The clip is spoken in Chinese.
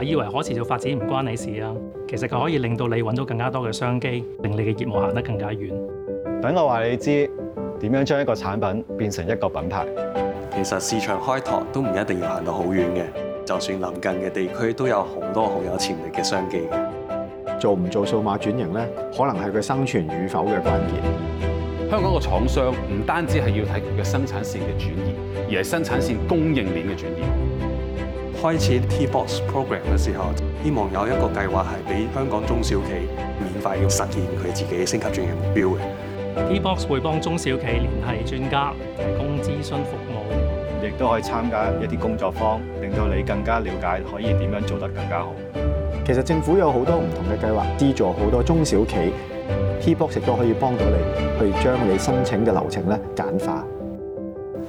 我以為可持續發展唔關你事啊，其實佢可以令到你揾到更加多嘅商機，令你嘅業務行得更加遠。等我話你知點樣將一個產品變成一個品牌。其實市場開拓都唔一定要行到好遠嘅，就算臨近嘅地區都有好多好有潛力嘅商機。做唔做數碼轉型呢？可能係佢生存與否嘅關鍵。香港嘅廠商唔單止係要睇佢嘅生產線嘅轉移，而係生產線供應鏈嘅轉移。開始 T Box Program 嘅時候，希望有一個計劃係俾香港中小企免費要實現佢自己升級轉型目標嘅。T Box 會幫中小企聯繫專家，提供諮詢服務，亦都可以參加一啲工作坊，令到你更加了解可以點樣做得更加好。其實政府有好多唔同嘅計劃資助好多中小企，T Box 亦都可以幫到你去將你申請嘅流程咧簡化。